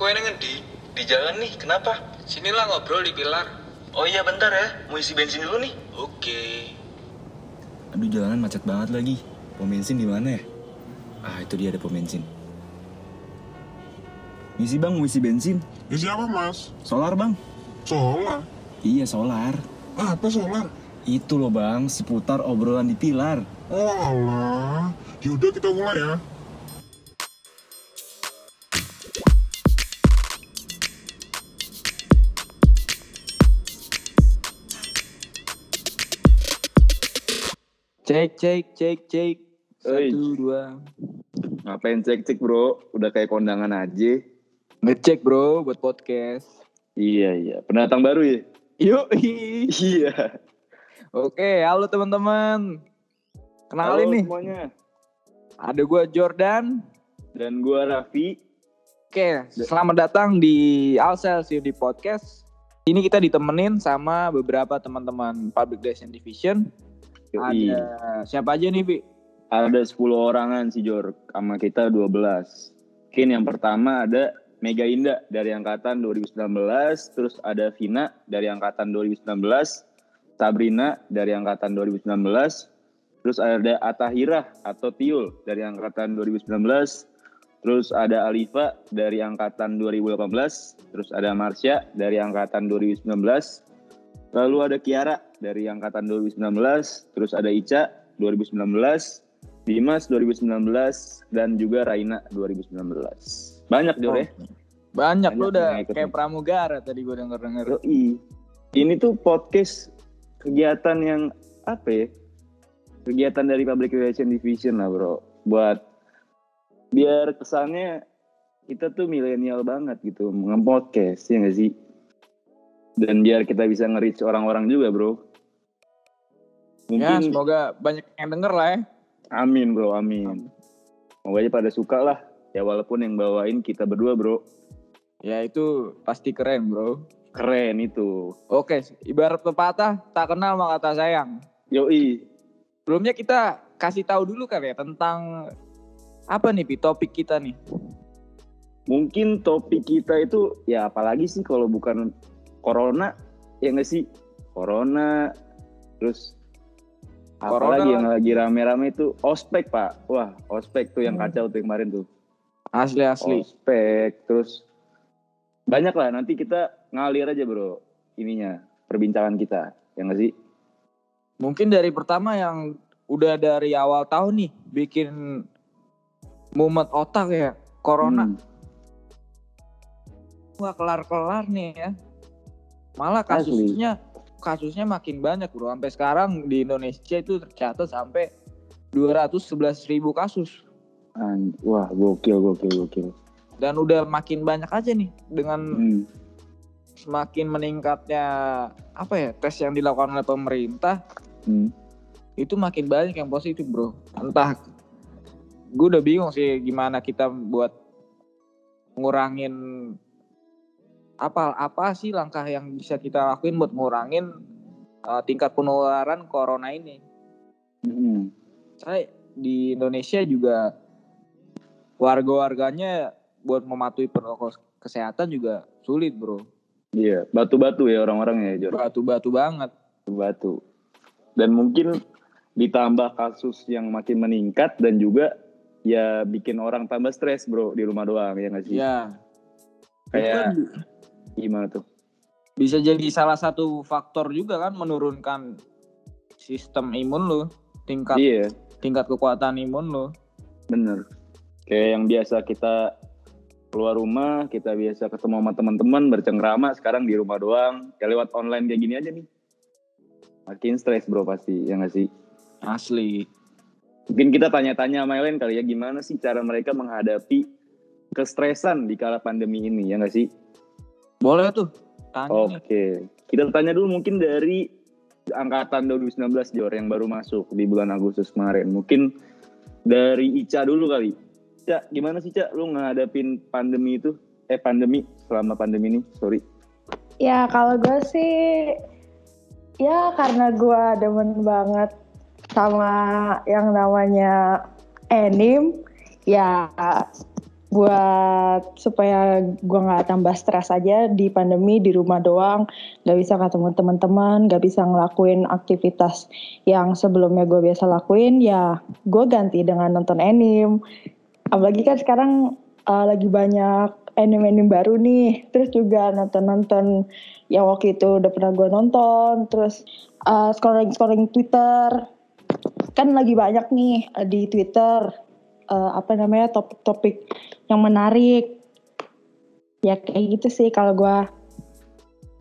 Kok ini ngendi? Di jalan nih, kenapa? Sinilah ngobrol di pilar. Oh iya bentar ya, mau isi bensin dulu nih. Oke. Aduh jalanan macet banget lagi. Pom bensin di mana ya? Ah itu dia ada pom bensin. Ngisi bang, mau isi bensin? Isi apa mas? Solar bang? Solar? Iya solar. Apa solar? Itu loh bang, seputar obrolan di pilar. Oh alah. Yaudah kita mulai ya. Cek cek cek cek. Oi. Satu dua. Ngapain cek-cek bro? Udah kayak kondangan aja. Ngecek bro buat podcast. Iya iya, pendatang baru ya? Yuk. Iya. Oke, halo teman-teman. Kenalin Halo nih, semuanya. ada gua Jordan. Dan gua Raffi. Oke, selamat datang di Alsel di podcast. Ini kita ditemenin sama beberapa teman-teman Public Relation Division. Yoi. Ada. Siapa aja nih, Vi? Ada 10 orangan sih Jor, sama kita 12. Mungkin yang pertama ada Mega Indah dari angkatan 2019, terus ada Vina dari angkatan 2019, Sabrina dari angkatan 2019, terus ada Atahira atau Tiul dari angkatan 2019, terus ada Alifa dari angkatan 2018, terus ada Marsha dari angkatan 2019, lalu ada Kiara dari angkatan 2019, terus ada Ica 2019, Dimas 2019 dan juga Raina 2019. Banyak Jor ya. Banyak, lu Banyak udah yang ikut kayak pramugara tadi gua denger-denger. Yoi. Ini tuh podcast kegiatan yang apa ya? Kegiatan dari Public Relation Division lah bro. Buat biar kesannya kita tuh milenial banget gitu nge-podcast ya gak sih? Dan biar kita bisa nge-reach orang-orang juga bro. Ya, Mungkin semoga banyak yang denger lah ya. Amin bro, amin. Semoga aja pada suka lah. Ya walaupun yang bawain kita berdua bro. Ya itu pasti keren bro. Keren itu. Oke, ibarat pepatah tak kenal maka tak sayang. Yoi. Sebelumnya kita kasih tahu dulu kali ya tentang apa nih Pi, topik kita nih. Mungkin topik kita itu ya apalagi sih kalau bukan corona ya nggak sih? Corona terus Corona apalagi lah. yang lagi rame-rame itu ospek pak. Wah ospek tuh yang Hmm. kacau tuh kemarin tuh. Asli asli. Ospek terus banyak lah nanti kita ngalir aja bro ininya perbincangan kita ya nggak sih? Mungkin dari pertama yang udah dari awal tahun nih bikin mumet otak ya corona Hmm. nggak kelar-kelar nih ya. Malah Asli. kasusnya kasusnya makin banyak bro. Sampai sekarang di Indonesia itu tercatat sampai 211 ribu kasus. An- Wah gokil gokil gokil. Dan udah makin banyak aja nih dengan Hmm. semakin meningkatnya apa ya tes yang dilakukan oleh pemerintah Hmm. itu makin banyak yang positif bro entah gue udah bingung sih gimana kita buat ngurangin apa apa sih langkah yang bisa kita lakuin buat ngurangin uh, tingkat penularan corona ini Hmm. saya di Indonesia juga warga-warganya buat mematuhi protokol kesehatan juga sulit bro Iya batu-batu ya orang-orang ya Jor. batu-batu banget batu. Dan mungkin ditambah kasus yang makin meningkat dan juga ya bikin orang tambah stres bro di rumah doang ya nggak sih? ya Itu Kayak kan gimana tuh? bisa jadi salah satu faktor juga kan menurunkan sistem imun lo tingkat Iya tingkat kekuatan imun lo bener. Kayak yang biasa kita keluar rumah, kita biasa ketemu sama teman-teman bercengkrama, sekarang di rumah doang. Kayak lewat online kayak gini aja nih. Makin stres bro pasti ya nggak sih? asli Mungkin kita tanya-tanya sama Ellen kali ya gimana sih cara mereka menghadapi kestresan di kala pandemi ini ya nggak sih? Boleh tuh. Oke, kita tanya dulu mungkin dari angkatan 2019 Jor yang baru masuk di bulan Agustus kemarin. Mungkin dari Ica dulu kali. Ica, gimana sih Ica lu ngadapin pandemi itu? Eh pandemi selama pandemi ini, sorry. Ya kalau gue sih ya karena gue demen banget sama yang namanya anime ya buat supaya gue nggak tambah stres aja di pandemi di rumah doang. Nggak bisa ketemu teman-teman nggak bisa ngelakuin aktivitas yang sebelumnya gue biasa lakuin ya gue ganti dengan nonton anime. Apalagi kan sekarang uh, lagi banyak anime-anime baru nih. Terus juga nonton-nonton yang waktu itu udah pernah gue nonton. Terus uh, scrolling scrolling Twitter. Kan lagi banyak nih uh, di Twitter uh, apa namanya topik-topik yang menarik. Ya kayak gitu sih kalau gua.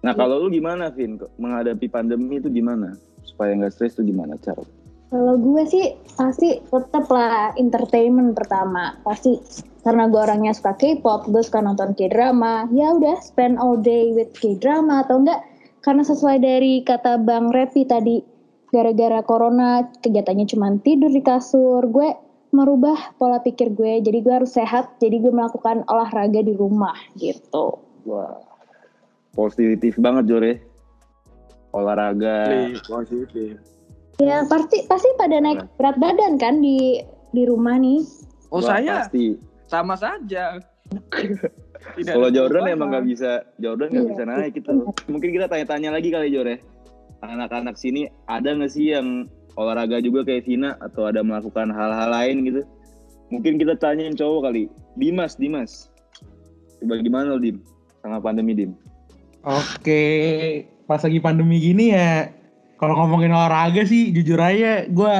Nah kalau lu gimana Vin? Menghadapi pandemi itu gimana? Supaya nggak stres itu gimana cara? Kalau gue sih pasti tetap lah entertainment pertama. Pasti karena gue orangnya suka K-pop gue suka nonton K-drama ya udah spend all day with K-drama atau enggak? Karena sesuai dari kata Bang Repi tadi gara-gara corona kegiatannya cuma tidur di kasur gue merubah pola pikir gue. Jadi gue harus sehat jadi gue melakukan olahraga di rumah gitu. Wah. Positif banget Jore olahraga. Positif. Ya pasti pasti pada naik berat badan kan di di rumah nih. Oh wah, saya pasti. sama saja. Kalau Jordan emang nggak bisa Jordan nggak Iya, bisa naik gitu. mungkin kita tanya-tanya lagi kali Jore anak-anak sini ada nggak sih yang olahraga juga kayak Vina atau ada melakukan hal-hal lain gitu. Mungkin kita tanyain cowok kali. Dimas Dimas. Coba gimana lo Dim? Sama pandemi Dim? Oke, pas lagi pandemi gini ya, kalau ngomongin olahraga sih, jujur aja gue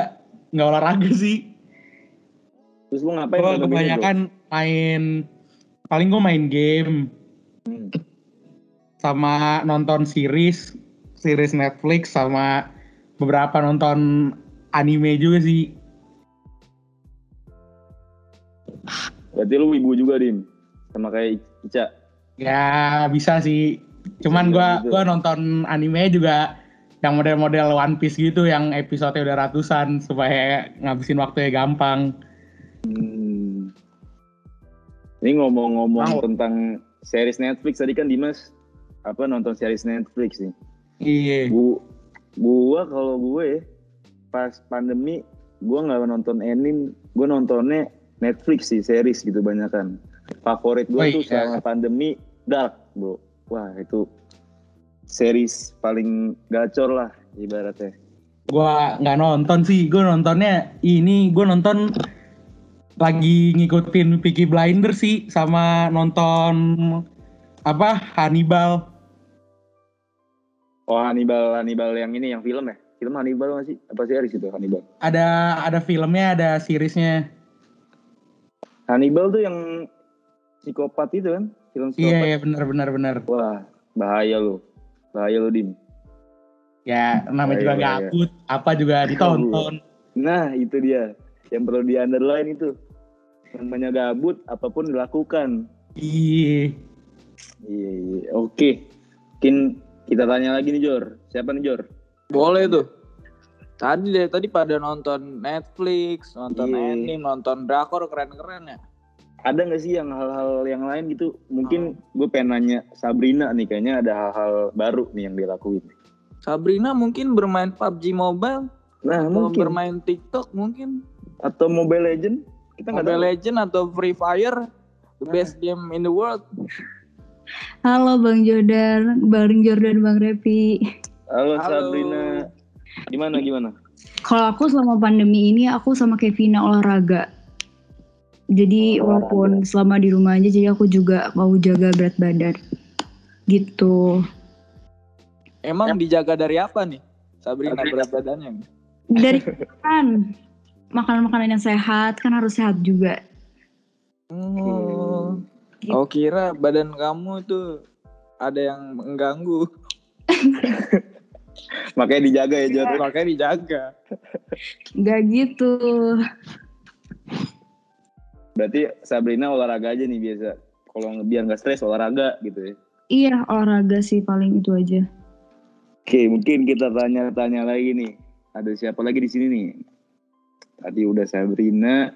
nggak olahraga sih. terus lo ngapain Gue kebanyakan main, paling gue main game, Hmm. sama nonton series, series Netflix, sama beberapa nonton anime juga sih. berarti lu ibu juga Dim sama kayak Ica Ya bisa sih. Cuman gue gitu. gua nonton anime juga yang model-model One Piece gitu yang episode udah ratusan supaya ngabisin waktunya gampang. Hmm. Ini ngomong-ngomong Mau. tentang series Netflix tadi kan Dimas apa nonton series Netflix nih. Iya. Bu, gua kalau gue pas pandemi gua nggak nonton anime, gua nontonnya Netflix sih series gitu banyak kan. Favorit Oh, tuh iya. selama pandemi Dark, bro. Wah itu series paling gacor lah ibaratnya. Gua nggak nonton sih, gue nontonnya ini gue nonton lagi ngikutin Peaky Blinders sih sama nonton apa Hannibal. Oh Hannibal, Hannibal yang ini yang film ya? Film Hannibal nggak sih? Apa series itu Hannibal? Ada ada filmnya, ada seriesnya. Hannibal tuh yang psikopat itu kan? Film Iya psikopat. iya benar benar benar. Wah, bahaya lo. Bahaya lo, Dim. Ya namanya juga Iya, iya, iya. gabut, apa juga ditonton. Nah, itu dia. Yang perlu di underline itu. Namanya gabut, apa pun dilakukan. Iya. Iya, iya. Oke. Mungkin kita tanya lagi nih, Jor. Siapa nih, Jor? Boleh tuh. Tadi deh tadi pada nonton Netflix, nonton Iya. anime, nonton drakor keren-keren ya. Ada nggak sih yang hal-hal yang lain gitu? Mungkin gue pengen nanya Sabrina nih, kayaknya ada hal-hal baru nih yang dilakuin. Sabrina mungkin bermain PUBG Mobile, Nah, atau mungkin. bermain TikTok mungkin, Atau Mobile Legend? Kita Mobile. Legend atau Free Fire, the Nah. best game in the world. Halo Bang Jordan, Bang Jordan, Bang Repi. Halo, Halo. Sabrina. Gimana, gimana? Kalau aku selama pandemi ini aku sama Kevina olahraga. Jadi Olahraga. walaupun selama di rumah aja, jadi aku juga mau jaga berat badan. Gitu. Emang dijaga dari apa nih? Sabrina berat badannya. Dari kan makanan-makanan yang sehat kan harus sehat juga. Oh, Gitu. oh kira badan kamu tuh ada yang mengganggu, Makanya dijaga ya, Jor. makanya dijaga. Gak gitu. Berarti Sabrina olahraga aja nih biasa. Kalau biar nggak stres olahraga gitu ya. Iya olahraga sih paling itu aja. Oke, mungkin kita tanya-tanya lagi nih. Ada siapa lagi di sini nih? Tadi udah Sabrina.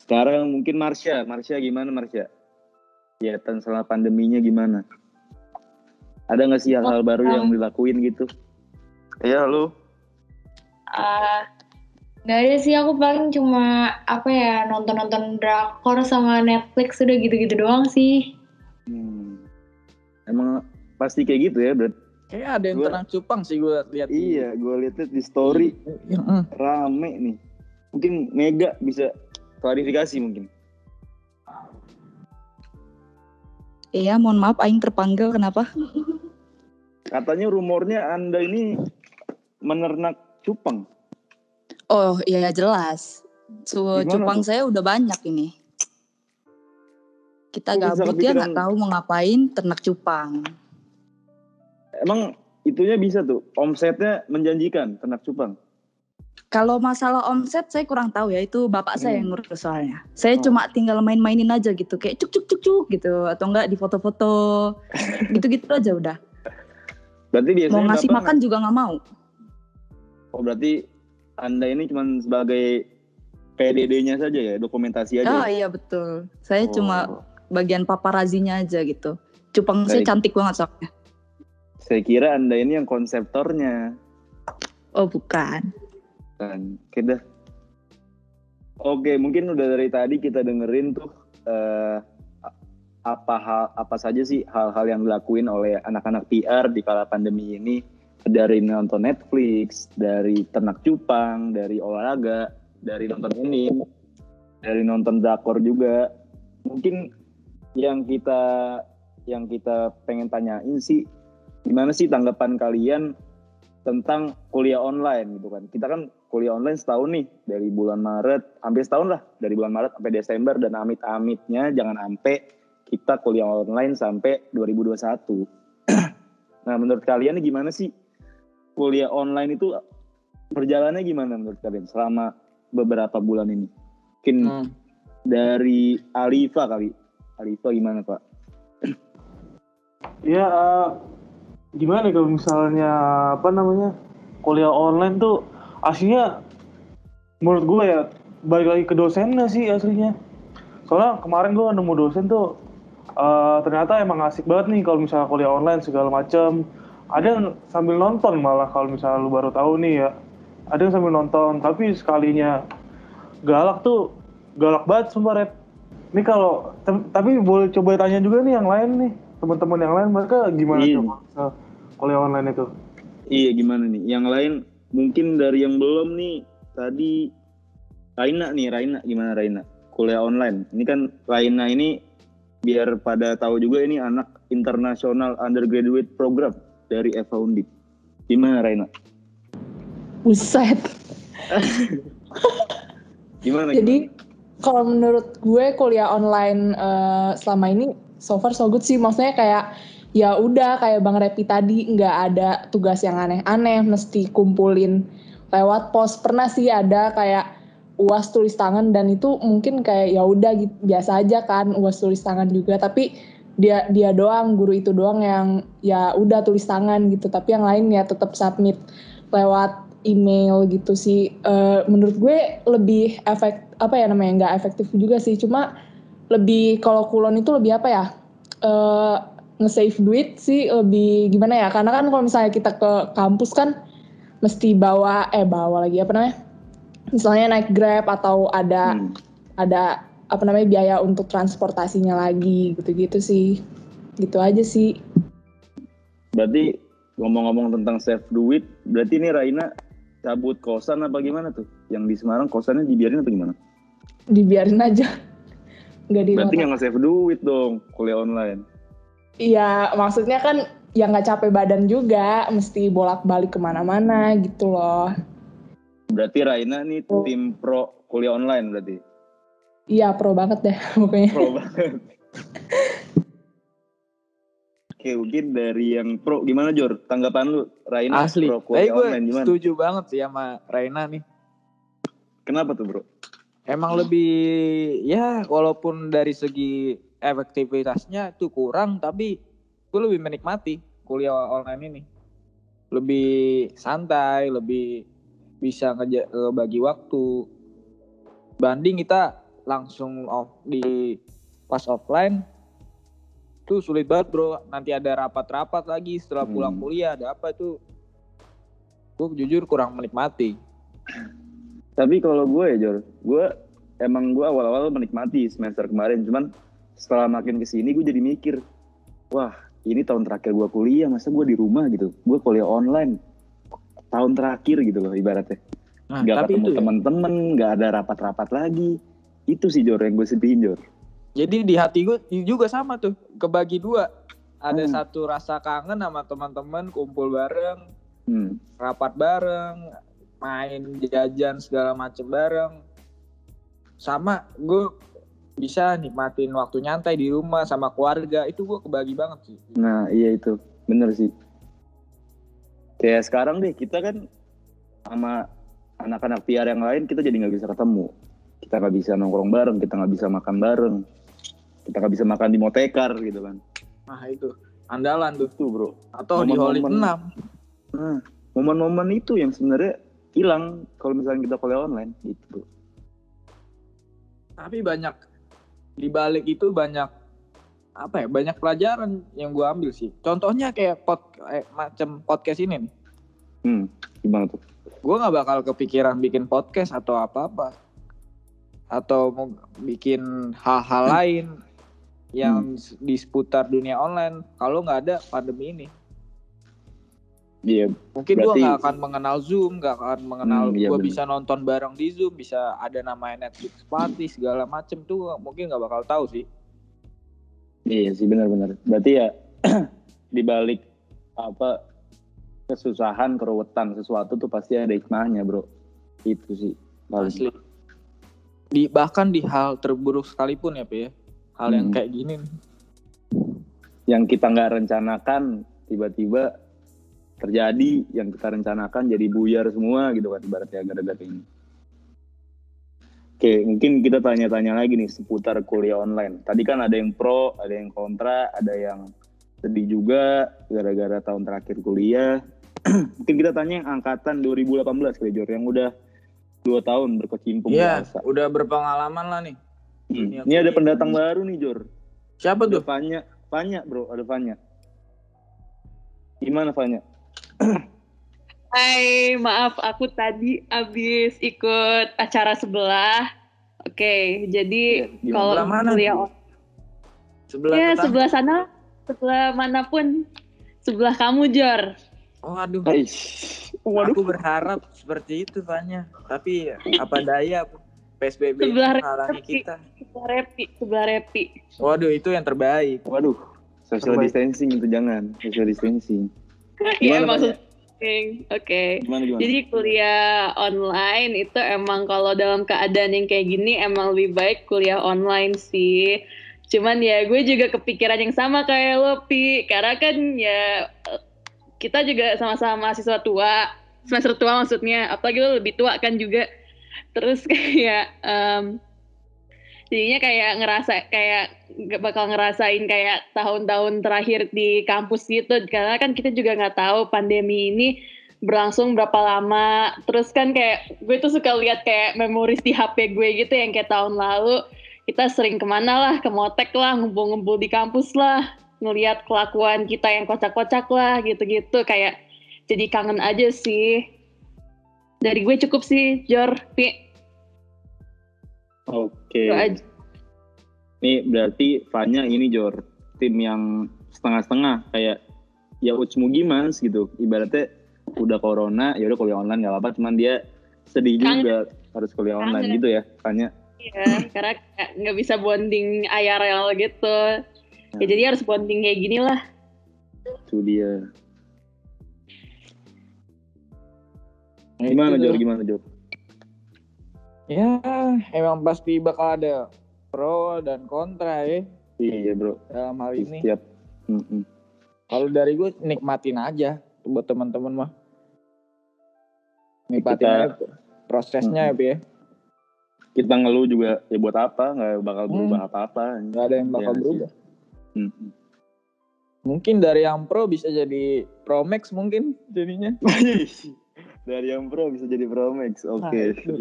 Sekarang mungkin Marsha. Marsha gimana Marsha? Kegiatan selama pandeminya gimana? Ada nggak sih hal-hal baru yang dilakuin gitu? Iya, lu. Eh, Gak ada sih, aku paling cuma apa ya nonton-nonton drakor sama Netflix udah gitu-gitu doang sih. Hmm. Emang pasti kayak gitu ya, Brad? Kayaknya ada yang Gua- tenang cupang sih gue lihat. Iya, gue liatnya di story Heeh. rame nih. Mungkin Mega bisa klarifikasi mungkin. Iya, mohon maaf Aing terpanggil kenapa? Katanya rumornya Anda ini menernak cupang. Oh iya jelas. Su Gimana cupang tuh? saya udah banyak ini. Kita bisa gabut ya nggak tahu mau ngapain ternak cupang. Emang itunya bisa tuh, omsetnya menjanjikan ternak cupang. Kalau masalah omset saya kurang tahu ya itu bapak saya yang Hmm. ngurus soalnya. Saya Oh. cuma tinggal main-mainin aja gitu kayak cuk cuk cuk cuk gitu atau enggak di foto-foto gitu-gitu aja udah. Berarti biasanya Mau ngasih Bapak makan juga nggak mau. Oh berarti Anda ini cuma sebagai PDD-nya saja ya, dokumentasi aja. Oh ya? iya betul. Saya Oh. cuma bagian paparazinya aja gitu. Cupang saya cantik banget soalnya. Saya kira Anda ini yang konseptornya. Oh bukan. Kan, oke dah. Oke, mungkin udah dari tadi kita dengerin tuh eh, apa hal apa saja sih hal-hal yang dilakuin oleh anak-anak PR di kala pandemi ini dari nonton Netflix, dari ternak cupang, dari olahraga, dari nonton ini, dari nonton drakor juga. Mungkin yang kita yang kita pengen tanyain sih gimana sih tanggapan kalian tentang kuliah online gitu kan. Kita kan kuliah online setahun nih dari bulan Maret, hampir setahun lah dari bulan Maret sampai Desember dan amit-amitnya jangan sampai kita kuliah online sampai 2021. nah, menurut kalian nih gimana sih kuliah online itu perjalanannya gimana menurut kalian selama beberapa bulan ini? Mungkin Hmm. dari Alifa kali. Alifa gimana, Pak? Ya eh, gimana kalau misalnya apa namanya kuliah online tuh aslinya menurut gue ya balik lagi ke dosennya sih aslinya. Soalnya kemarin gue nemu dosen tuh eh, ternyata emang asik banget nih kalau misalnya kuliah online segala macam. Ada yang sambil nonton malah kalau misalnya lu baru tahu nih ya. Ada yang sambil nonton tapi sekalinya galak tuh galak banget sumpah Red. Ini kalau tapi boleh coba tanya juga nih yang lain nih teman-teman yang lain mereka gimana Iya. coba misal kuliah online itu? Iya gimana nih? Yang lain mungkin dari yang belum nih tadi Raina nih Raina gimana Raina? Kuliah online. Ini kan Raina ini biar pada tahu juga ini anak internasional undergraduate program dari Eva Undip. Gimana Raina? Buset. Gimana? Jadi kalau menurut gue kuliah online eh, selama ini so far so good sih. Maksudnya kayak ya udah kayak Bang Repi tadi nggak ada tugas yang aneh-aneh, mesti kumpulin lewat pos. Pernah sih ada kayak uas tulis tangan dan itu mungkin kayak ya udah gitu, biasa aja kan uas tulis tangan juga. Tapi dia dia doang guru itu doang yang ya udah tulis tangan gitu. Tapi yang lain ya tetap submit lewat email gitu sih. Eh, menurut gue lebih efek apa ya namanya nggak efektif juga sih. Cuma lebih kalau kulon itu lebih apa ya? Eh nge-save duit sih lebih gimana ya? Karena kan kalau misalnya kita ke kampus kan mesti bawa eh bawa lagi apa namanya? Misalnya naik Grab atau ada Hmm. ada apa namanya biaya untuk transportasinya lagi gitu-gitu sih. Gitu aja sih. Berarti ngomong-ngomong tentang save duit, berarti ini Raina cabut kosan apa gimana tuh? Yang di Semarang kosannya dibiarin apa gimana? Dibiarin aja. Nggak di Berarti nggak nge-save duit dong kuliah online. Iya, maksudnya kan ya nggak capek badan juga, mesti bolak-balik ke mana-mana gitu loh. Berarti Raina nih tim pro kuliah online berarti. Iya, pro banget deh pokoknya. Pro banget. Oke, mungkin dari yang pro gimana Jor? Tanggapan lu Raina Asli. pro kuliah gue online gimana? setuju banget sih sama Raina nih. Kenapa tuh, Bro? Emang lebih ya walaupun dari segi efektivitasnya itu kurang tapi gue lebih menikmati kuliah online ini. Lebih santai, lebih bisa ngeja bagi waktu. Banding kita langsung off di pas offline tuh sulit banget bro. Nanti ada rapat-rapat lagi setelah pulang Hmm. kuliah ada apa itu. Gue jujur kurang menikmati. Tapi kalau gue ya Jor, gue emang gue awal-awal menikmati semester kemarin, cuman setelah makin ke sini gue jadi mikir, wah ini tahun terakhir gue kuliah, masa gue di rumah gitu, gue kuliah online, tahun terakhir gitu loh ibaratnya. Nah, Gak tapi ketemu ya. temen-temen, gak ada rapat-rapat lagi. Itu sih Jor yang gue sedihin Jor. Jadi di hati gue juga sama tuh, kebagi dua. Ada Hmm. satu rasa kangen sama teman-teman kumpul bareng, Hmm. rapat bareng, main jajan segala macem bareng. Sama gue bisa nikmatin waktu nyantai di rumah sama keluarga. Itu gue kebagi banget sih. Nah iya itu, bener sih. Kayak sekarang deh, kita kan sama anak-anak PR yang lain kita jadi nggak bisa ketemu. Kita nggak bisa nongkrong bareng, kita nggak bisa makan bareng. Kita nggak bisa makan di motekar gitu kan. Nah itu andalan tuh. Tuh bro. Atau di Holy Momen-momen- 6. Nah, momen-momen itu yang sebenarnya hilang kalau misalnya kita kuliah online gitu bro. Tapi banyak di balik itu banyak apa ya banyak pelajaran yang gue ambil sih. Contohnya kayak pod, eh, macam podcast ini nih. Hmm, gimana tuh? Gue nggak bakal kepikiran bikin podcast atau apa-apa atau mau bikin hal-hal Hmm. lain yang di seputar dunia online kalau nggak ada pandemi ini. Iya. Mungkin gue nggak akan mengenal Zoom, nggak akan mengenal Hmm, iya gue bisa nonton bareng di Zoom, bisa ada namanya Netflix party segala macem tuh mungkin nggak bakal tahu sih. Iya sih benar-benar. Berarti ya di balik apa kesusahan, keruwetan sesuatu tuh pasti ada hikmahnya, Bro. Itu sih paling. Asli. Di bahkan di hal terburuk sekalipun ya, Pi, ya. Hal yang Hmm. kayak gini. Yang kita nggak rencanakan tiba-tiba terjadi, yang kita rencanakan jadi buyar semua gitu kan ibaratnya gara-gara ini. Oke, mungkin kita tanya-tanya lagi nih seputar kuliah online. Tadi kan ada yang pro, ada yang kontra, ada yang sedih juga gara-gara tahun terakhir kuliah. mungkin kita tanya yang angkatan 2018 kali Jor, yang udah dua tahun berkecimpung di Iya, udah berpengalaman lah nih. Hmm. Ini ada pendatang baru nih Jor. Siapa tuh? Fanya, Fanya bro, ada Fanya. Gimana Fanya? Hai, maaf aku tadi abis ikut acara sebelah. Oke, jadi Gimana? kalau Sebelah mana? kuliah Sebelah ya tetangga? sebelah sana, sebelah mana pun, sebelah kamu Jor. Oh aduh. Aku berharap seperti itu Fanya. Tapi apa daya PSBB Sebelah menghalangi repi, kita. sebelah repi, sebelah repi. Waduh, itu yang terbaik. Waduh, social Terbaik. distancing itu jangan, social distancing. Iya maksud? Oke. Gimana, gimana? Jadi kuliah online itu emang kalau dalam keadaan yang kayak gini emang lebih baik kuliah online sih. Cuman ya gue juga kepikiran yang sama kayak lo Pi. Karena kan ya kita juga sama-sama mahasiswa tua. Semester tua maksudnya. Apalagi lo lebih tua kan juga. Terus kayak em, jadinya kayak ngerasa kayak bakal ngerasain kayak tahun-tahun terakhir di kampus gitu. Karena kan kita juga nggak tahu pandemi ini berlangsung berapa lama. Terus kan kayak gue tuh suka lihat kayak memoris di HP gue gitu yang kayak tahun lalu. Kita sering ke mana lah ke motek lah ngumpul-ngumpul di kampus lah. Ngelihat kelakuan kita yang kocak-kocak lah gitu-gitu. Kayak jadi kangen aja sih. Dari gue cukup sih Jor Pi Oke. Aja. Nih berarti Fanya ini Jor, tim yang setengah-setengah kayak ya Ucmu Gimans gitu. Ibaratnya udah corona, ya udah kuliah online nggak apa-apa, cuman dia sedih Kangen. juga harus kuliah online Kangen. gitu ya, Fanya. Iya, karena nggak bisa bonding IRL gitu. Ya jadi harus bonding kayak gini lah. Itu dia. Nah, Gimana Jor? Gimana Jor? Ya, emang pasti bakal ada pro dan kontra ya Iya bro. dalam hal ini. Setiap. Kalau dari gue nikmatin aja buat teman-teman mah. Nikmatin Kita- aja prosesnya ya, Pi, ya. Kita ngeluh juga ya buat apa? Nggak bakal berubah apa-apa. Nggak ada yang bakal Iya berubah. Mm-mm. Mungkin dari yang pro bisa jadi pro max mungkin jadinya. Dari yang pro bisa jadi pro max. Oke. Nah,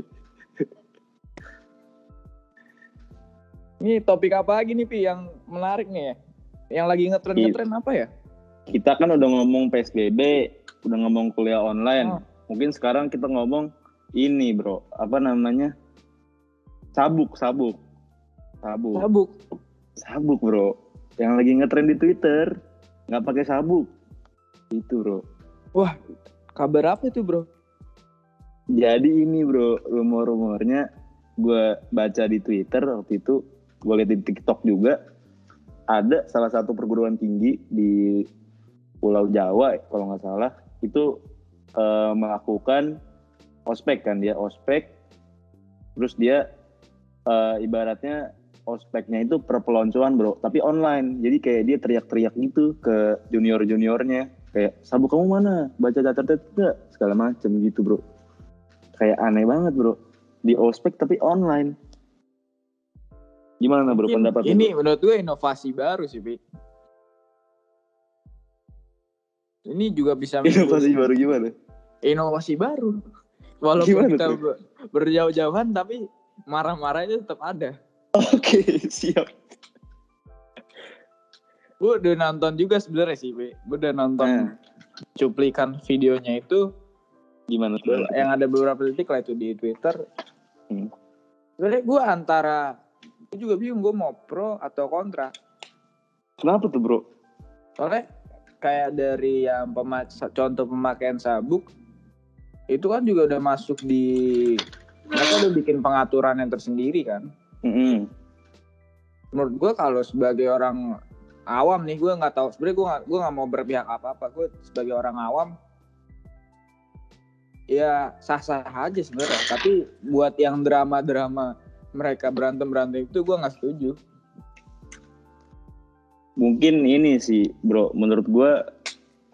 Ini topik apa lagi nih Pi yang menarik nih ya? Yang lagi ngetren ngetren apa ya? kita kan udah ngomong PSBB, udah ngomong kuliah online. Oh. Mungkin sekarang kita ngomong ini bro apa namanya sabuk sabuk sabuk Sabuk. sabuk bro yang lagi ngetrend di Twitter nggak pakai sabuk itu bro Wah, kabar apa itu bro? jadi ini bro rumor-rumornya gue baca di Twitter waktu itu gue lihat di TikTok juga ada salah satu perguruan tinggi di Pulau Jawa kalau nggak salah itu eh, melakukan ospek kan dia ospek terus dia eh, ibaratnya ospeknya itu perpeloncoan bro tapi online. Jadi kayak dia teriak-teriak gitu ke junior juniornya kayak sabuk kamu mana? Baca catat enggak segala macem gitu bro. Kayak aneh banget bro. Di ospek tapi online gimana bro Mungkin pendapat ini menurut gue inovasi baru sih, Pi. Ini juga bisa inovasi baru gimana inovasi baru. Walaupun Gimana kita tuh? ber- berjauh-jauhan tapi marah-marahnya tetap ada. oke siap Gue udah nonton juga sebenarnya sih, Pi. Gue udah nonton cuplikan videonya itu gimana tuh yang ada beberapa detik lah itu di Twitter. Hmm. Sebenarnya gue antara gue juga bingung gue mau pro atau kontra. kenapa tuh bro Soalnya kayak dari yang contoh pemakaian sabuk itu kan juga udah masuk di mereka udah bikin pengaturan yang tersendiri kan. Mm-mm. Menurut gue kalau sebagai orang awam nih gue nggak tahu sebenarnya gue nggak gue nggak mau berpihak apa apa gue sebagai orang awam ya sah sah aja sebenarnya tapi buat yang drama drama mereka berantem berantem itu gue nggak setuju. Mungkin ini sih bro. Menurut gue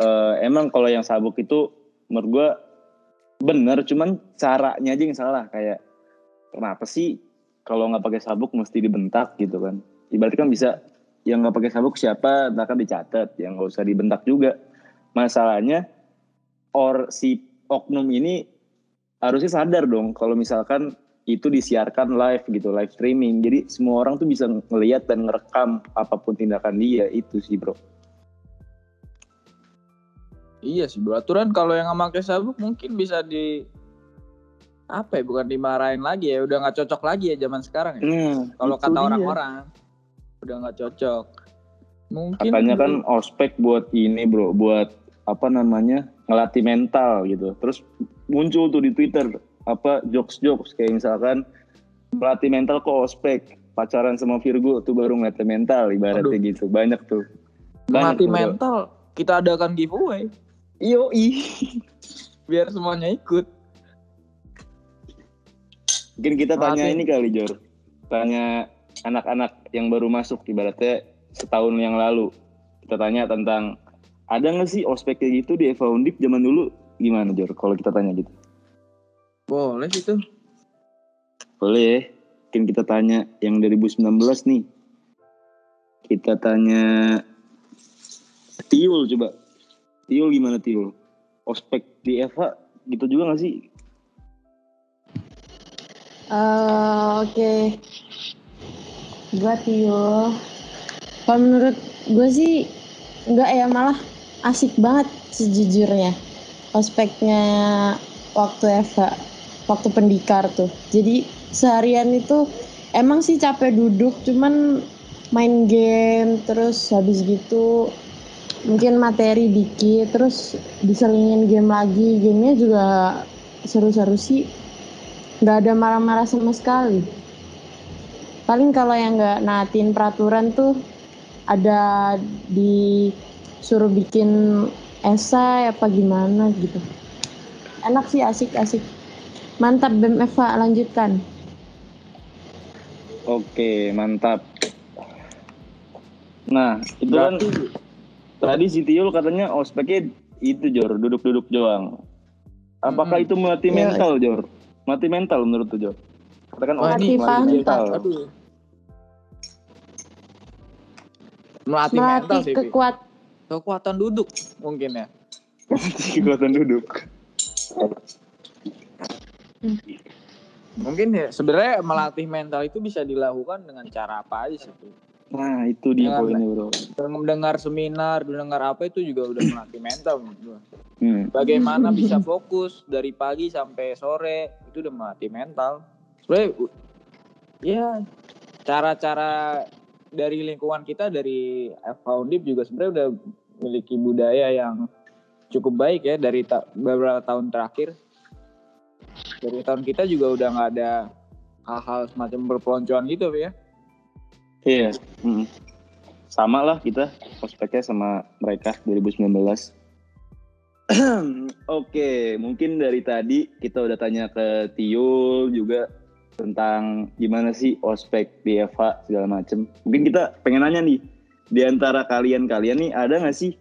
eh, emang kalau yang sabuk itu menurut gue bener. Cuman caranya aja yang salah. Kayak kenapa sih kalau nggak pakai sabuk mesti dibentak gitu kan? Ibaratnya kan bisa yang nggak pakai sabuk siapa? Nah kan dicatat. Yang nggak usah dibentak juga. Masalahnya or si oknum ini harusnya sadar dong. Kalau misalkan itu disiarkan live gitu live streaming. Jadi semua orang tuh bisa ngelihat dan ngerekam apa pun tindakan dia itu sih bro. Iya sih bro. Aturan kalau yang pakai sabuk mungkin bisa di apa ya bukan dimarahin lagi ya. Udah nggak cocok lagi ya zaman sekarang ya. Hmm, kalau kata dia. orang-orang udah nggak cocok. Mungkin katanya kan ospek buat ini bro buat apa namanya ngelatih mental gitu. Terus muncul tuh di twitter apa jokes jokes kayak misalkan pelatih mental ke ospek. Pacaran sama Virgo tuh baru ngelatih mental ibaratnya gitu. Banyak tuh. Melatih Banyak, bro. mental kita adakan giveaway. Iyo biar semuanya ikut. Mungkin kita tanya Melatih. ini kali Jor. Tanya anak-anak yang baru masuk ibaratnya setahun yang lalu. Kita tanya tentang ada nggak sih ospek kayak gitu di Eva Undip zaman dulu? Gimana Jor? Kalau kita tanya gitu boleh gitu Boleh, mungkin kita tanya yang 2019 nih. Kita tanya Tiul coba. Tiul gimana Tiul? Ospek di Eva gitu juga gak sih? Eh, Oke, gue Tio. Kalau menurut gue sih enggak ya malah asik banget sejujurnya ospeknya waktu Eva, waktu pendikar tuh. Jadi seharian itu emang sih capek duduk, cuman main game terus habis gitu mungkin materi dikit terus diselingin game lagi. Gamenya juga seru-seru sih. Nggak ada marah-marah sama sekali. Paling kalau yang nggak naatin peraturan tuh ada disuruh bikin esai apa gimana gitu. Enak sih asik-asik mantap BEM Eva lanjutkan Oke, mantap. Nah, itu kan tadi si Tiul katanya ospeknya itu Jor, duduk-duduk doang. Apakah itu melatih Iya. mental Jor? Melatih mental menurut tuh Jor? Katakan ini melatih mental. Aduh. Melatih, melatih mental sih, kekuat Kekuatan duduk mungkin ya. Kekuatan duduk. Mungkin ya sebenarnya melatih mental itu bisa dilakukan dengan cara apa aja sih? Nah, itu dia poinnya, Bro. Mendengar seminar, mendengar apa itu juga udah melatih mental. Hmm. Bagaimana bisa fokus dari pagi sampai sore itu udah melatih mental. Sebenarnya ya cara-cara dari lingkungan kita dari Foundip juga sebenarnya udah memiliki budaya yang cukup baik ya dari ta- beberapa tahun terakhir. Dari tahun kita juga udah nggak ada hal-hal semacam berpeloncoan gitu ya. Iya. mm. Sama lah kita prospeknya sama mereka 2019. Oke, mungkin dari tadi kita udah tanya ke Tio juga tentang gimana sih ospek di Eva segala macem. Mungkin kita pengen nanya nih, di antara kalian-kalian nih ada nggak sih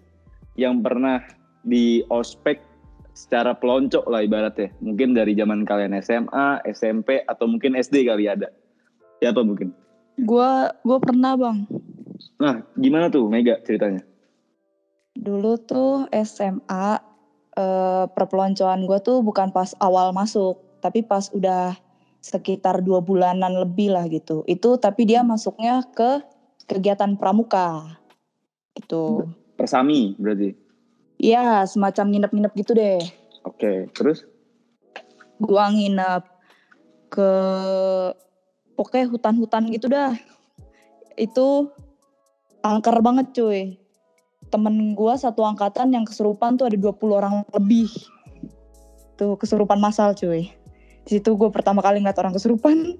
yang pernah di ospek secara pelonco lah ibaratnya? Mungkin dari zaman kalian SMA, SMP, atau mungkin SD kali ada. Siapa mungkin? Gua gua pernah bang. Nah, gimana tuh Mega ceritanya? Dulu tuh SMA eh, perpeloncoan gue tuh bukan pas awal masuk, tapi pas udah sekitar dua bulanan lebih lah gitu. Itu tapi dia masuknya ke kegiatan pramuka gitu. Persami berarti. Iya semacam nginep-nginep gitu deh. Oke, terus? Gua nginep ke pokoknya hutan-hutan gitu dah. Itu angker banget cuy. Temen gua satu angkatan yang kesurupan tuh ada 20 orang lebih. Tuh kesurupan massal cuy. Di situ gue pertama kali ngeliat orang kesurupan.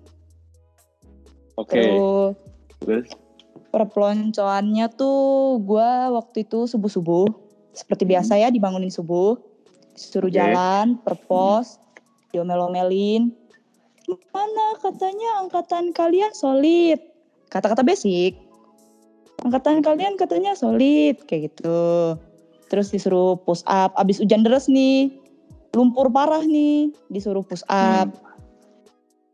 Oke. Terus Terus? perpeloncoannya tuh gua waktu itu subuh-subuh. Seperti biasa ya dibangunin subuh. Disuruh Oke. jalan, perpos, diomel-omelin. Mana katanya angkatan kalian solid. Kata-kata basic. Angkatan kalian katanya solid kayak gitu. Terus disuruh push up. Abis hujan deras nih, lumpur parah nih, disuruh push up.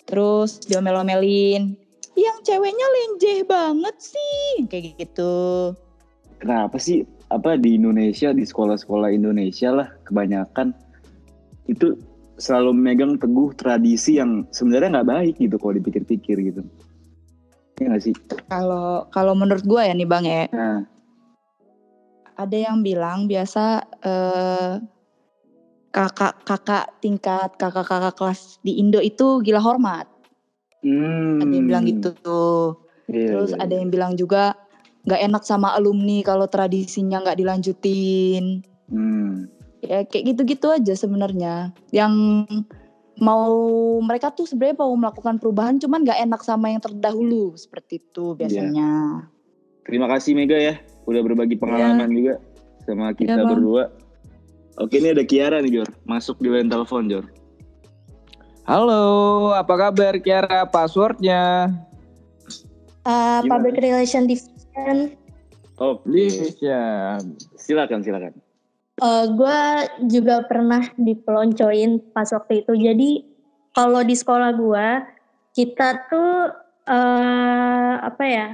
Terus diomel-omelin. Yang ceweknya lenjeh banget sih, kayak gitu. Kenapa sih apa di Indonesia di sekolah-sekolah Indonesia lah kebanyakan itu selalu megang teguh tradisi yang sebenarnya nggak baik gitu kalau dipikir-pikir gitu. Ya nggak sih? Kalau kalau menurut gue ya nih bang ya, Nah, ada yang bilang biasa eh, kakak-kakak tingkat kakak-kakak kelas di Indo itu gila hormat. hmm, Ada yang bilang gitu tuh. iya, Terus iya, ada iya. yang bilang juga nggak enak sama alumni kalau tradisinya nggak dilanjutin. Hmm, Ya kayak gitu-gitu aja sebenarnya. Yang mau mereka tuh sebenarnya mau melakukan perubahan cuman nggak enak sama yang terdahulu seperti itu biasanya. Terima kasih Mega ya udah berbagi pengalaman juga sama kita Iya, Bang. berdua. Oke ini ada Kiara nih Jor, masuk di line telepon Jor. Halo, apa kabar Kiara? Passwordnya? Uh, Gimana? public relation division. Oh, ya. Silakan silakan. gue juga pernah dipeloncoin pas waktu itu. Jadi kalau di sekolah gue, kita tuh eh apa ya?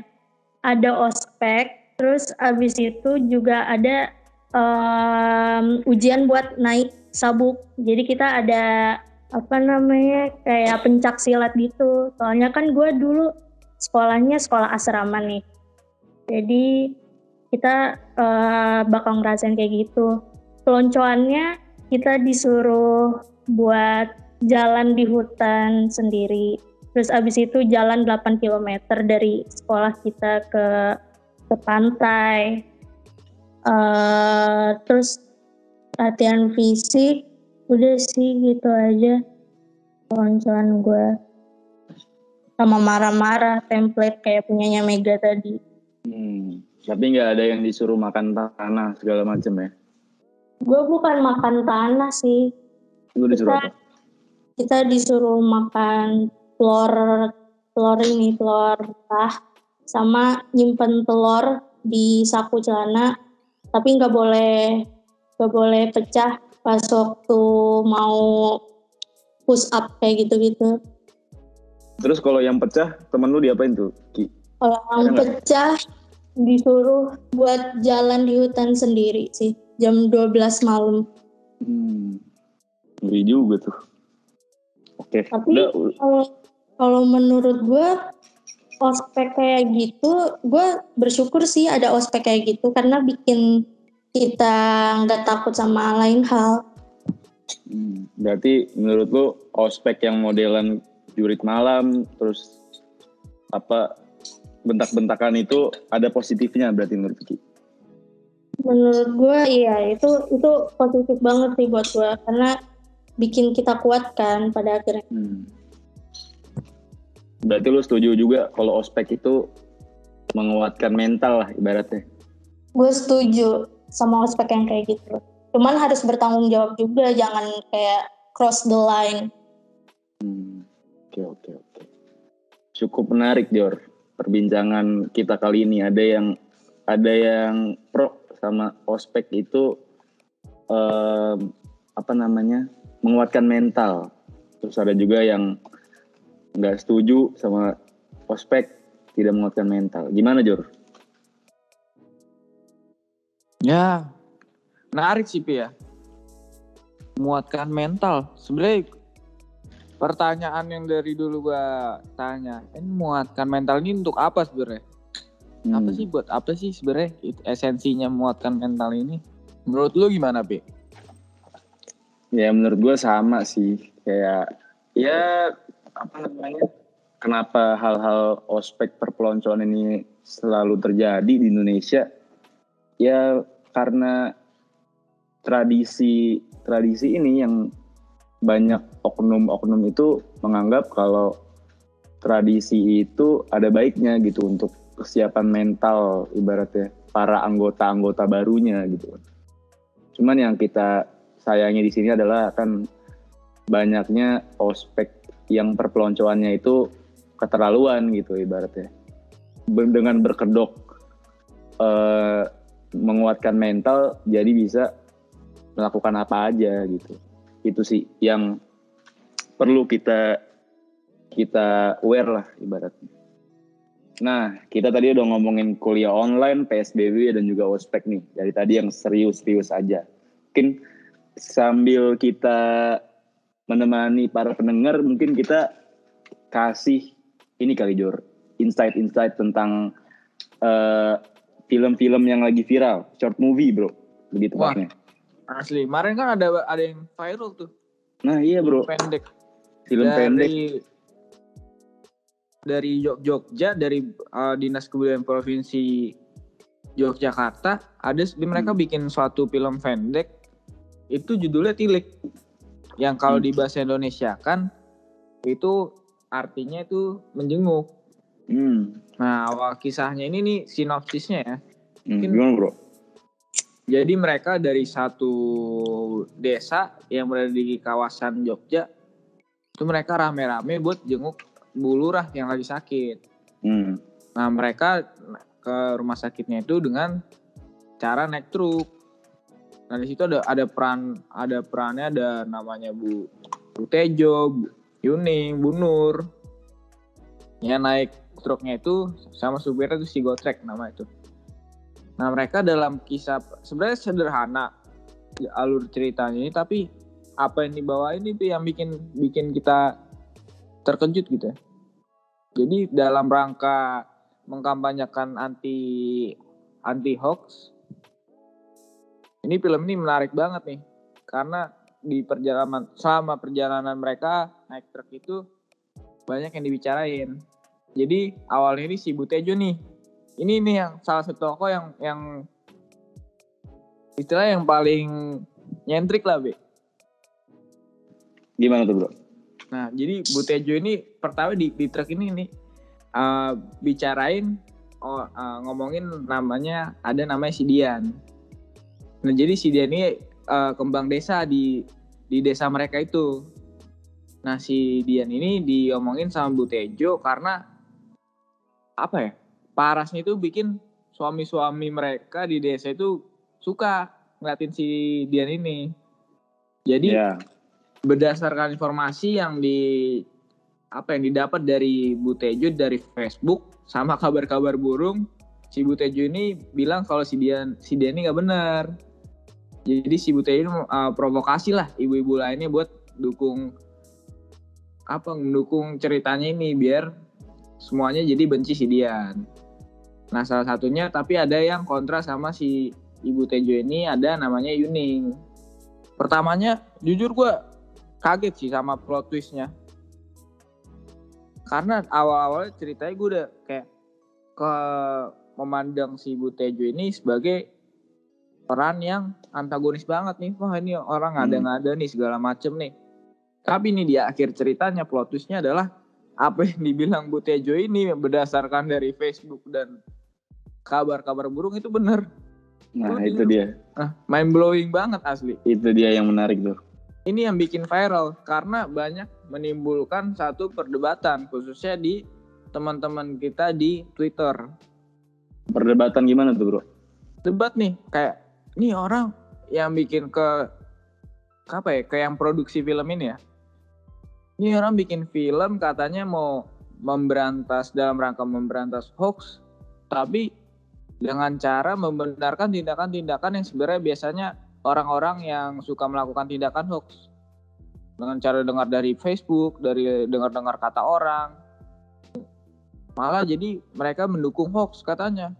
Ada ospek, terus abis itu juga ada em, ujian buat naik sabuk. Jadi kita ada apa namanya kayak pencak silat gitu. Soalnya kan gue dulu sekolahnya sekolah asrama nih. Jadi kita eh, bakal ngerasain kayak gitu. Peloncoannya kita disuruh buat jalan di hutan sendiri. Terus abis itu jalan 8 km dari sekolah kita ke ke pantai. Eh, terus latihan fisik, udah sih gitu aja. Peloncoan gue sama marah-marah template kayak punyanya Mega tadi. Hmm, tapi nggak ada yang disuruh makan tanah segala macam ya? Gue bukan makan tanah sih. Gue disuruh Kita, apa? kita disuruh makan telur telur ini telur mentah sama nyimpen telur di saku celana tapi nggak boleh nggak boleh pecah pas waktu mau push up kayak gitu-gitu. Terus kalau yang pecah temen lu diapain tuh? Ki? Kalau nggak? pecah disuruh buat jalan di hutan sendiri sih jam 12 malam. Hmm, ngeri juga tuh. Oke, Tapi udah, kalau kalau menurut gue ospek kayak gitu, gue bersyukur sih ada ospek kayak gitu karena bikin kita nggak takut sama lain hal. Hmm, berarti menurut lu ospek yang modelan jurit malam terus apa bentak-bentakan itu ada positifnya berarti menurut Ki? Menurut gue iya itu itu positif banget sih buat gue karena bikin kita kuat kan pada akhirnya. Hmm. Berarti lu setuju juga kalau ospek itu menguatkan mental lah ibaratnya. Gue setuju sama ospek yang kayak gitu. Cuman harus bertanggung jawab juga jangan kayak cross the line. Hmm. Oke oke oke. Cukup menarik Jor perbincangan kita kali ini. Ada yang ada yang pro sama ospek itu um, apa namanya menguatkan mental. Terus ada juga yang nggak setuju sama ospek tidak menguatkan mental. Gimana Jor? Ya, menarik sih Pi ya. Menguatkan mental. Sebenarnya pertanyaan yang dari dulu gua tanya, ini menguatkan mental ini untuk apa sebenarnya? Hmm. Apa sih buat apa sih sebenarnya esensinya menguatkan mental ini? Menurut lu gimana, Pi? Ya menurut gue sama sih kayak ya apa namanya kenapa hal-hal ospek perpeloncoan ini selalu terjadi di Indonesia ya karena tradisi tradisi ini yang banyak oknum-oknum itu menganggap kalau tradisi itu ada baiknya gitu untuk kesiapan mental ibaratnya para anggota-anggota barunya gitu. Cuman yang kita sayangnya di sini adalah kan banyaknya ospek yang perpeloncoannya itu keterlaluan gitu ibaratnya. Dengan berkedok eh, menguatkan mental jadi bisa melakukan apa aja gitu. Itu sih yang perlu kita kita aware lah ibaratnya. Nah, kita tadi udah ngomongin kuliah online, PSBB dan juga ospek nih. Dari tadi yang serius-serius aja. Mungkin sambil kita menemani para pendengar, mungkin kita kasih ini kali Jor, insight-insight tentang eh, film-film yang lagi viral, short movie bro, begitu Wah. tepatnya. Asli, kemarin kan ada ada yang viral tuh. Nah iya bro, Pendek. Film dari, pendek. Dari Jog- Jogja, dari uh, Dinas Kebudayaan Provinsi Yogyakarta, ada mereka Hmm. bikin suatu film pendek. Itu judulnya Tilik. Yang kalau Hmm. di bahasa Indonesia kan itu artinya itu menjenguk. Hmm. Nah, awal kisahnya ini nih sinopsisnya ya. Hmm, Mungkin gimana bro? Jadi mereka dari satu desa yang berada di kawasan Jogja, itu mereka rame-rame buat jenguk Bu Lurah yang lagi sakit. Hmm. Nah mereka ke rumah sakitnya itu dengan cara naik truk. Nah di situ ada ada peran ada perannya ada namanya Bu Bu Tejo, Bu Yuning, Bu Nur. Ya naik truknya itu sama supirnya itu si Gotrek nama itu. Nah mereka dalam kisah sebenarnya sederhana alur ceritanya ini tapi apa yang dibawa ini tuh yang bikin bikin kita terkejut gitu ya. Jadi dalam rangka mengkampanyekan anti anti hoax ini film ini menarik banget nih karena di perjalanan selama perjalanan mereka naik truk itu banyak yang dibicarain. Jadi awalnya ini si Butejo nih ini nih yang salah satu tokoh yang yang istilah yang paling nyentrik lah be. Gimana tuh bro? Nah jadi Butejo ini pertama di, di truk ini nih uh, bicarain oh, uh, ngomongin namanya ada namanya si Dian. Nah jadi si Dian ini uh, kembang desa di di desa mereka itu. Nah si Dian ini diomongin sama Butejo karena apa ya? parasnya itu bikin suami-suami mereka di desa itu suka ngeliatin si Dian ini. Jadi Iya. Berdasarkan informasi yang di apa yang didapat dari Bu Tejo dari Facebook sama kabar-kabar burung, si Bu Tejo ini bilang kalau si Dian si Dian ini nggak benar. Jadi si Bu Tejo ini uh, provokasi lah ibu-ibu lainnya buat dukung apa mendukung ceritanya ini biar semuanya jadi benci si Dian. Nah salah satunya tapi ada yang kontra sama si Ibu Tejo ini ada namanya Yuning. Pertamanya jujur gue kaget sih sama plot twistnya. Karena awal-awal ceritanya gue udah kayak ke memandang si Ibu Tejo ini sebagai peran yang antagonis banget nih. Wah ini orang ada nggak ada nih segala macem nih. Tapi nih di akhir ceritanya plot twistnya adalah apa yang dibilang Bu Tejo ini berdasarkan dari Facebook dan kabar-kabar burung itu bener. Nah, itu dia. Nah, mind blowing banget asli. Itu dia yang menarik tuh. Ini yang bikin viral karena banyak menimbulkan satu perdebatan khususnya di teman-teman kita di Twitter. Perdebatan gimana tuh, Bro? Debat nih kayak nih orang yang bikin ke ke apa ya? Ke yang produksi film ini ya. Ini orang bikin film katanya mau memberantas dalam rangka memberantas hoax, tapi dengan cara membenarkan tindakan-tindakan yang sebenarnya biasanya orang-orang yang suka melakukan tindakan hoax. Dengan cara dengar dari Facebook, dari dengar-dengar kata orang. Malah jadi mereka mendukung hoax katanya.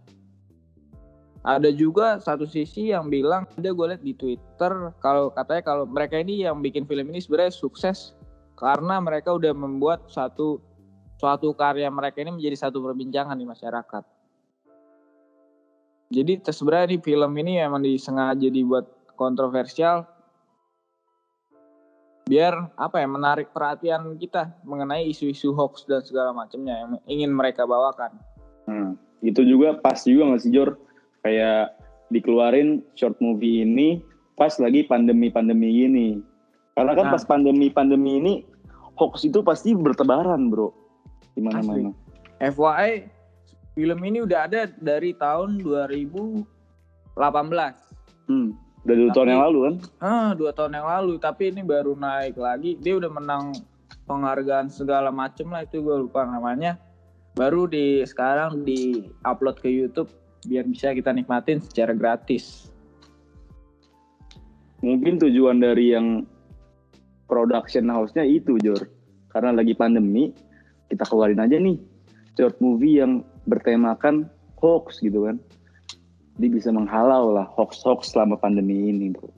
Ada juga satu sisi yang bilang, ada gue lihat di Twitter, kalau katanya kalau mereka ini yang bikin film ini sebenarnya sukses karena mereka udah membuat satu suatu karya mereka ini menjadi satu perbincangan di masyarakat. Jadi sebenarnya ini film ini emang disengaja dibuat kontroversial biar apa ya menarik perhatian kita mengenai isu-isu hoax dan segala macamnya yang ingin mereka bawakan. Hmm, itu juga pas juga nggak sih Jor? Kayak dikeluarin short movie ini pas lagi pandemi-pandemi ini. Karena kan Nah. pas pandemi-pandemi ini hoax itu pasti bertebaran, Bro. Di mana-mana. FYI film ini udah ada dari tahun 2018. Hmm, udah dua tahun yang lalu kan? Ah, dua tahun yang lalu. Tapi ini baru naik lagi. Dia udah menang penghargaan segala macem lah itu gue lupa namanya. Baru di sekarang di upload ke YouTube biar bisa kita nikmatin secara gratis. Mungkin tujuan dari yang production house-nya itu, Jor. Karena lagi pandemi, kita keluarin aja nih short movie yang bertemakan hoax gitu kan. Dia bisa menghalau lah hoax-hoax selama pandemi ini, bro.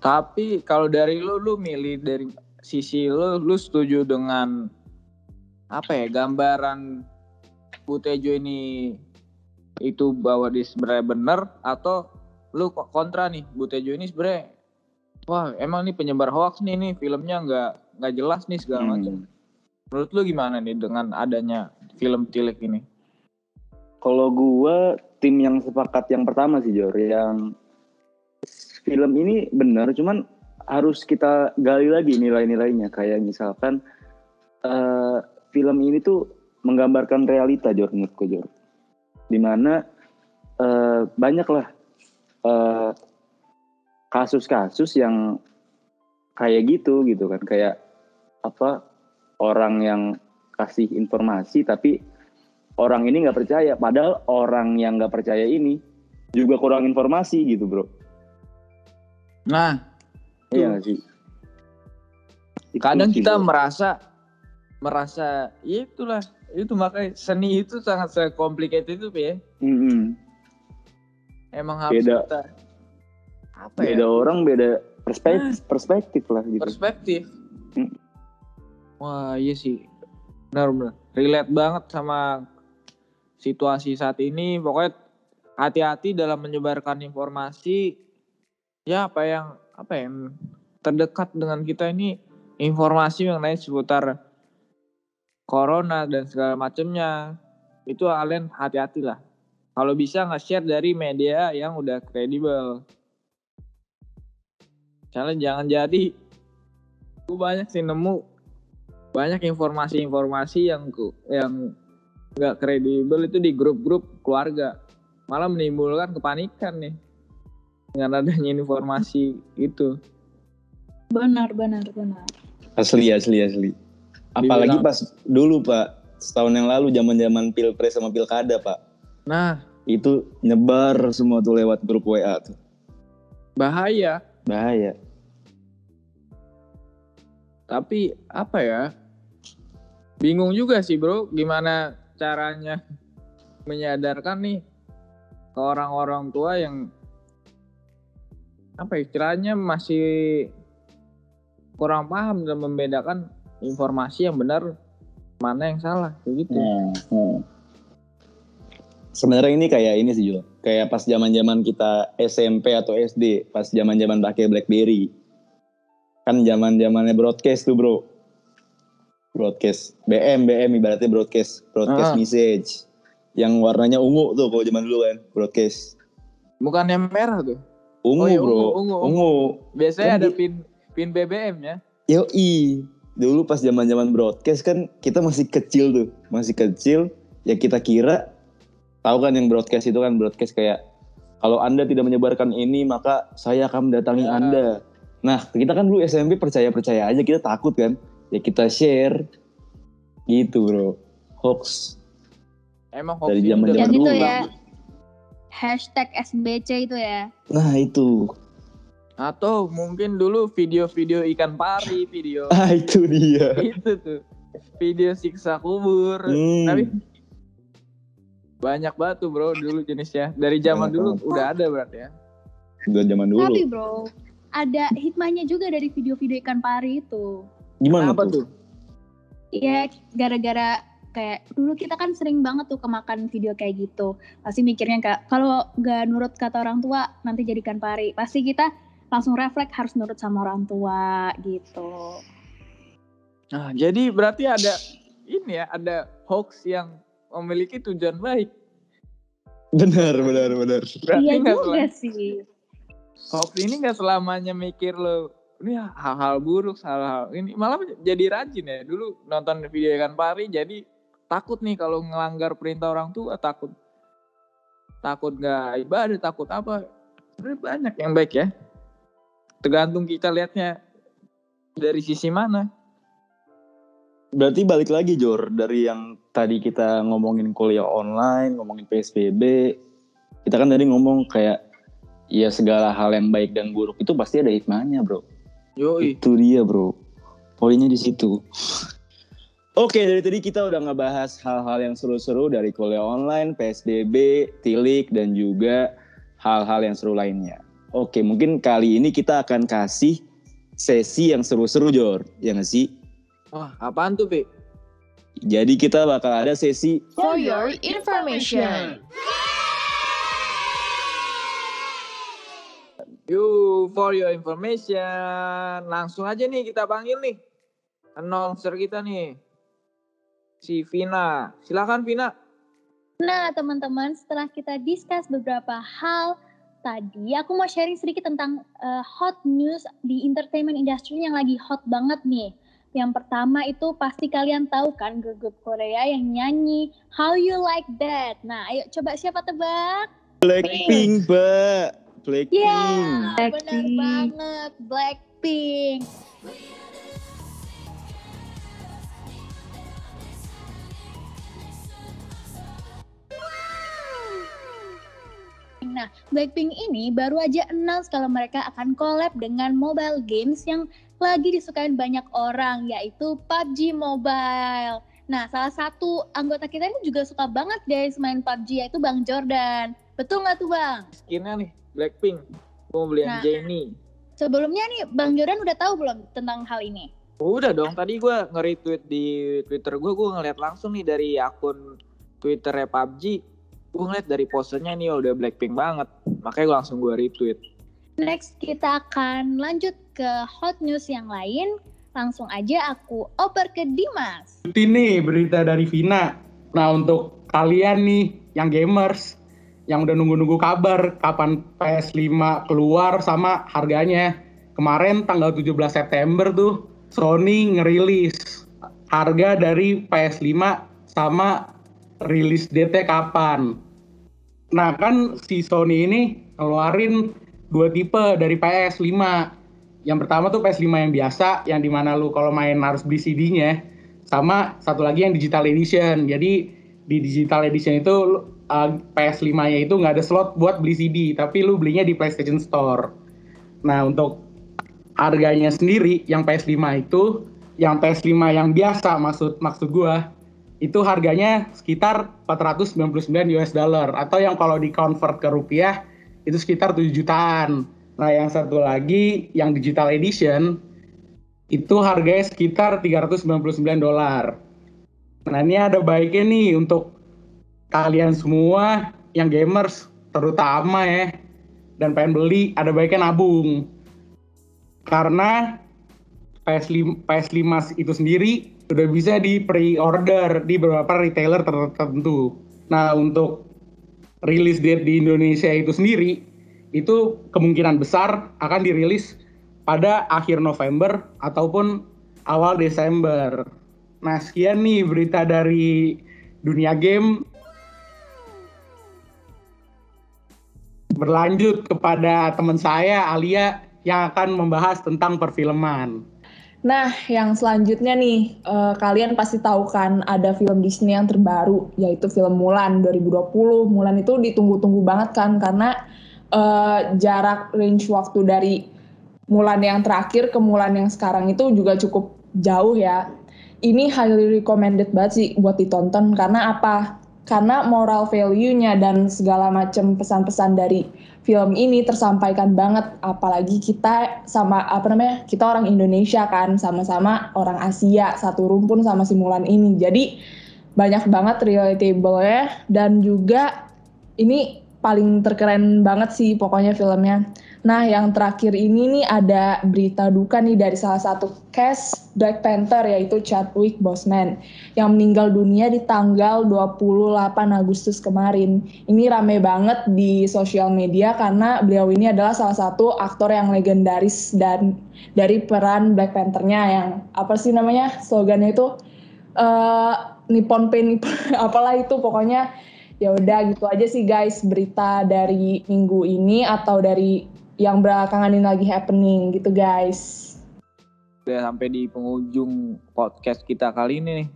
Tapi kalau dari lu, lu milih dari sisi lu, lu setuju dengan apa ya gambaran Bu Tejo ini itu bahwa dia sebenarnya benar atau lu kok kontra nih Bu Tejo ini sebenarnya wah emang nih penyebar hoax nih nih filmnya nggak nggak jelas nih segala Hmm. macam. Menurut lu gimana nih dengan adanya film Tilik ini? Kalau gua tim yang sepakat yang pertama sih Jor, yang film ini benar, cuman harus kita gali lagi nilai-nilainya. Kayak misalkan eh, film ini tuh menggambarkan realita Jor menurutku Jor. Di mana eh, banyak lah eh, kasus-kasus yang kayak gitu gitu kan, kayak apa orang yang kasih informasi tapi orang ini nggak percaya padahal orang yang nggak percaya ini juga kurang informasi gitu bro Nah, iya nggak sih Itu kadang kita bro. merasa merasa ya itulah itu makanya seni itu sangat sangat complicated itu ya. Mm-mm. Emang harus Beda. kita apa beda ya? orang beda perspektif perspektif lah gitu Perspektif. Mm. Wah iya sih, benar-benar relate banget sama situasi saat ini. Pokoknya hati-hati dalam menyebarkan informasi. Ya apa yang apa yang terdekat dengan kita ini informasi mengenai seputar corona dan segala macamnya. Itu kalian hati-hati lah. Kalau bisa nge-share dari media yang udah kredibel. Kalian jangan jadi gue banyak sih nemu banyak informasi-informasi yang ku- yang nggak kredibel itu di grup-grup keluarga malah menimbulkan kepanikan nih dengan adanya informasi itu Benar, benar, benar. Asli, asli, asli. Apalagi Dibilang- pas dulu Pak, setahun yang lalu zaman-zaman pilpres sama pilkada Pak. nah Itu nyebar semua tuh lewat grup WA tuh. bahaya Bahaya. tapi apa ya bingung juga sih bro gimana caranya menyadarkan nih ke orang-orang tua yang apa ya, istilahnya masih kurang paham dan membedakan informasi yang benar mana yang salah kayak gitu. Nah, nah. Sebenarnya ini kayak ini sih Jul. Kayak pas zaman-zaman kita SMP atau SD, pas zaman-zaman pakai BlackBerry. Kan zaman-zamannya broadcast tuh, Bro. Broadcast BM, BM ibaratnya broadcast, broadcast Ah. message. Yang warnanya ungu tuh kalau zaman dulu kan, broadcast. Bukan yang merah tuh. Ungu, Oh iya, Bro. ungu, ungu, Biasanya Kan ada di- pin pin BBM ya. Yoi. Dulu pas zaman-zaman broadcast kan kita masih kecil tuh, masih kecil. Ya kita kira tahu kan yang broadcast itu kan broadcast kayak kalau Anda tidak menyebarkan ini maka saya akan mendatangi Ya. Anda. Nah, kita kan dulu SMP percaya-percaya aja kita takut kan. Ya kita share. Gitu, Bro. Hoax. Emang Dari zaman-zaman udah Yang itu dulu. ya. Hashtag SBC itu ya. Nah, itu. Atau mungkin dulu video-video ikan pari, video Ah, itu dia. itu tuh. Video siksa kubur. Hmm. Tapi banyak banget tuh bro dulu jenisnya. Dari zaman Banyak dulu banget. udah ada berarti ya. Udah zaman dulu. Tapi bro, ada hikmahnya juga dari video-video ikan pari itu. Gimana Apa tuh? Iya, gara-gara kayak dulu kita kan sering banget tuh kemakan video kayak gitu. Pasti mikirnya kayak kalau nggak nurut kata orang tua nanti jadikan pari. Pasti kita langsung refleks harus nurut sama orang tua gitu. Nah, jadi berarti ada ini ya, ada hoax yang memiliki tujuan baik. Benar, benar, benar. Berarti iya juga selam- sih. hoax ini nggak selamanya mikir lo ini hal-hal buruk, hal-hal ini. Malah jadi rajin ya. Dulu nonton video ikan pari jadi takut nih kalau ngelanggar perintah orang tua takut. Takut nggak ibadah takut apa. Sebenarnya banyak yang baik ya. Tergantung kita lihatnya dari sisi mana. Berarti balik lagi Jor dari yang tadi kita ngomongin kuliah online, ngomongin PSBB, kita kan tadi ngomong kayak ya segala hal yang baik dan buruk itu pasti ada hikmahnya, Bro. Yoi. Itu dia, Bro. Poinnya di situ. Oke, dari tadi kita udah ngebahas hal-hal yang seru-seru dari kuliah online, PSBB, tilik dan juga hal-hal yang seru lainnya. Oke, mungkin kali ini kita akan kasih sesi yang seru-seru, Jor. Ya nggak sih? wah apaan tuh Pi? Jadi kita bakal ada sesi For your information. You for your information. Langsung aja nih kita panggil nih. Announcer kita nih. Si Vina. Silakan Vina. Nah, teman-teman, setelah kita discuss beberapa hal tadi, aku mau sharing sedikit tentang eh, hot news di entertainment industry yang lagi hot banget nih. Yang pertama itu pasti kalian tahu kan girl group Korea yang nyanyi How You Like That. Nah, ayo coba siapa tebak? Blackpink, Mbak. Blackpink. Ya, benar banget, Blackpink. Nah, Blackpink ini baru aja announce kalau mereka akan collab dengan mobile games yang lagi disukain banyak orang, yaitu PUBG Mobile. Nah, salah satu anggota kita ini juga suka banget guys main PUBG, yaitu Bang Jordan. Betul nggak tuh Bang? Skinnya nih. Blackpink. Gue mau beli yang Nah. Jennie. Sebelumnya nih, Bang Jordan udah tahu belum tentang hal ini? Udah dong. Tadi gue nge-retweet di Twitter gue. Gue ngeliat langsung nih dari akun Twitternya PUBG. Gue ngeliat dari posternya nih udah Blackpink banget. Makanya gue langsung gue retweet. Next, kita akan lanjut ke hot news yang lain. Langsung aja aku oper ke Dimas. Ini berita dari Vina. Nah untuk kalian nih yang gamers yang udah nunggu-nunggu kabar kapan PS5 keluar sama harganya. Kemarin tanggal 17 September tuh Sony ngerilis harga dari PS5 sama rilis date kapan. Nah kan si Sony ini ngeluarin dua tipe dari PS5. Yang pertama tuh PS5 yang biasa, yang di mana lu kalau main harus beli CD-nya. Sama satu lagi yang digital edition. Jadi di digital edition itu uh, PS5-nya itu nggak ada slot buat beli CD, tapi lu belinya di PlayStation Store. Nah untuk harganya sendiri yang PS5 itu, yang PS5 yang biasa maksud maksud gua itu harganya sekitar 499 US dollar atau yang kalau di convert ke rupiah itu sekitar 7 jutaan. Nah, yang satu lagi yang digital edition itu harganya sekitar 399 dolar. Nah, ini ada baiknya nih untuk kalian semua yang gamers terutama ya dan pengen beli ada baiknya nabung. Karena PS5, PS5 itu sendiri sudah bisa di pre-order di beberapa retailer tertentu. Nah, untuk rilis date di Indonesia itu sendiri, itu kemungkinan besar akan dirilis pada akhir November ataupun awal Desember. Nah, sekian nih berita dari dunia game. Berlanjut kepada teman saya, Alia, yang akan membahas tentang perfilman. Nah, yang selanjutnya nih, uh, kalian pasti tahu kan ada film Disney yang terbaru, yaitu film Mulan 2020. Mulan itu ditunggu-tunggu banget kan, karena uh, jarak range waktu dari Mulan yang terakhir ke Mulan yang sekarang itu juga cukup jauh ya. Ini highly recommended banget sih buat ditonton, karena apa? Karena moral value-nya dan segala macam pesan-pesan dari film ini tersampaikan banget. Apalagi kita sama apa namanya kita orang Indonesia kan sama-sama orang Asia satu rumpun sama simulan ini. Jadi banyak banget relatable ya dan juga ini paling terkeren banget sih pokoknya filmnya Nah, yang terakhir ini nih ada berita duka nih dari salah satu cast Black Panther yaitu Chadwick Boseman yang meninggal dunia di tanggal 28 Agustus kemarin. Ini rame banget di sosial media karena beliau ini adalah salah satu aktor yang legendaris dan dari peran Black Panther-nya yang apa sih namanya slogannya itu uh, Nippon Pain apalah itu pokoknya ya udah gitu aja sih guys berita dari minggu ini atau dari yang belakangan ini lagi happening gitu guys. Udah sampai di penghujung podcast kita kali ini nih.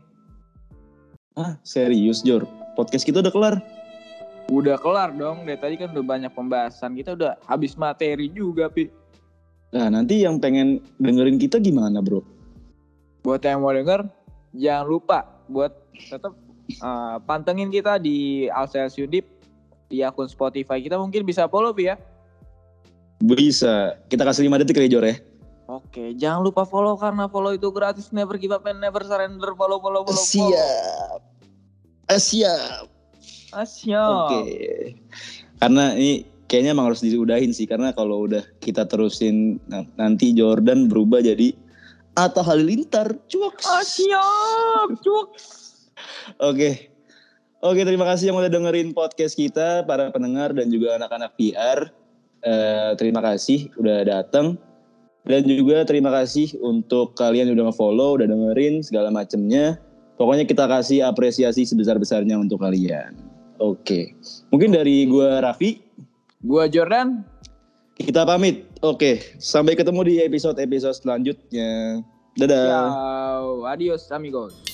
Ah, serius Jor? Podcast kita udah kelar? Udah kelar dong, dari tadi kan udah banyak pembahasan. Kita udah habis materi juga, Pi. Nah, nanti yang pengen dengerin kita gimana, bro? Buat yang mau denger, jangan lupa buat tetap uh, pantengin kita di Yudip di akun Spotify kita mungkin bisa follow Pi ya. Bisa. Kita kasih 5 detik kali Jor ya. Oke, jangan lupa follow karena follow itu gratis. Never give up and never surrender. Follow, follow, follow. Siap. Ah, siap. Ah, siap. Oke. Karena ini kayaknya emang harus diudahin sih. Karena kalau udah kita terusin nanti Jordan berubah jadi Atta Halilintar. Cuak. Ah, siap. Cuak. Oke. Oke, terima kasih yang udah dengerin podcast kita, para pendengar dan juga anak-anak PR. Uh, terima kasih udah datang. Dan juga terima kasih untuk kalian yang udah nge-follow, udah dengerin segala macemnya. Pokoknya kita kasih apresiasi sebesar-besarnya untuk kalian. Oke. Mungkin dari gua Raffi. Gua Jordan. Kita pamit. Oke. Sampai ketemu di episode-episode selanjutnya. Dadah. Ciao. Adios amigos.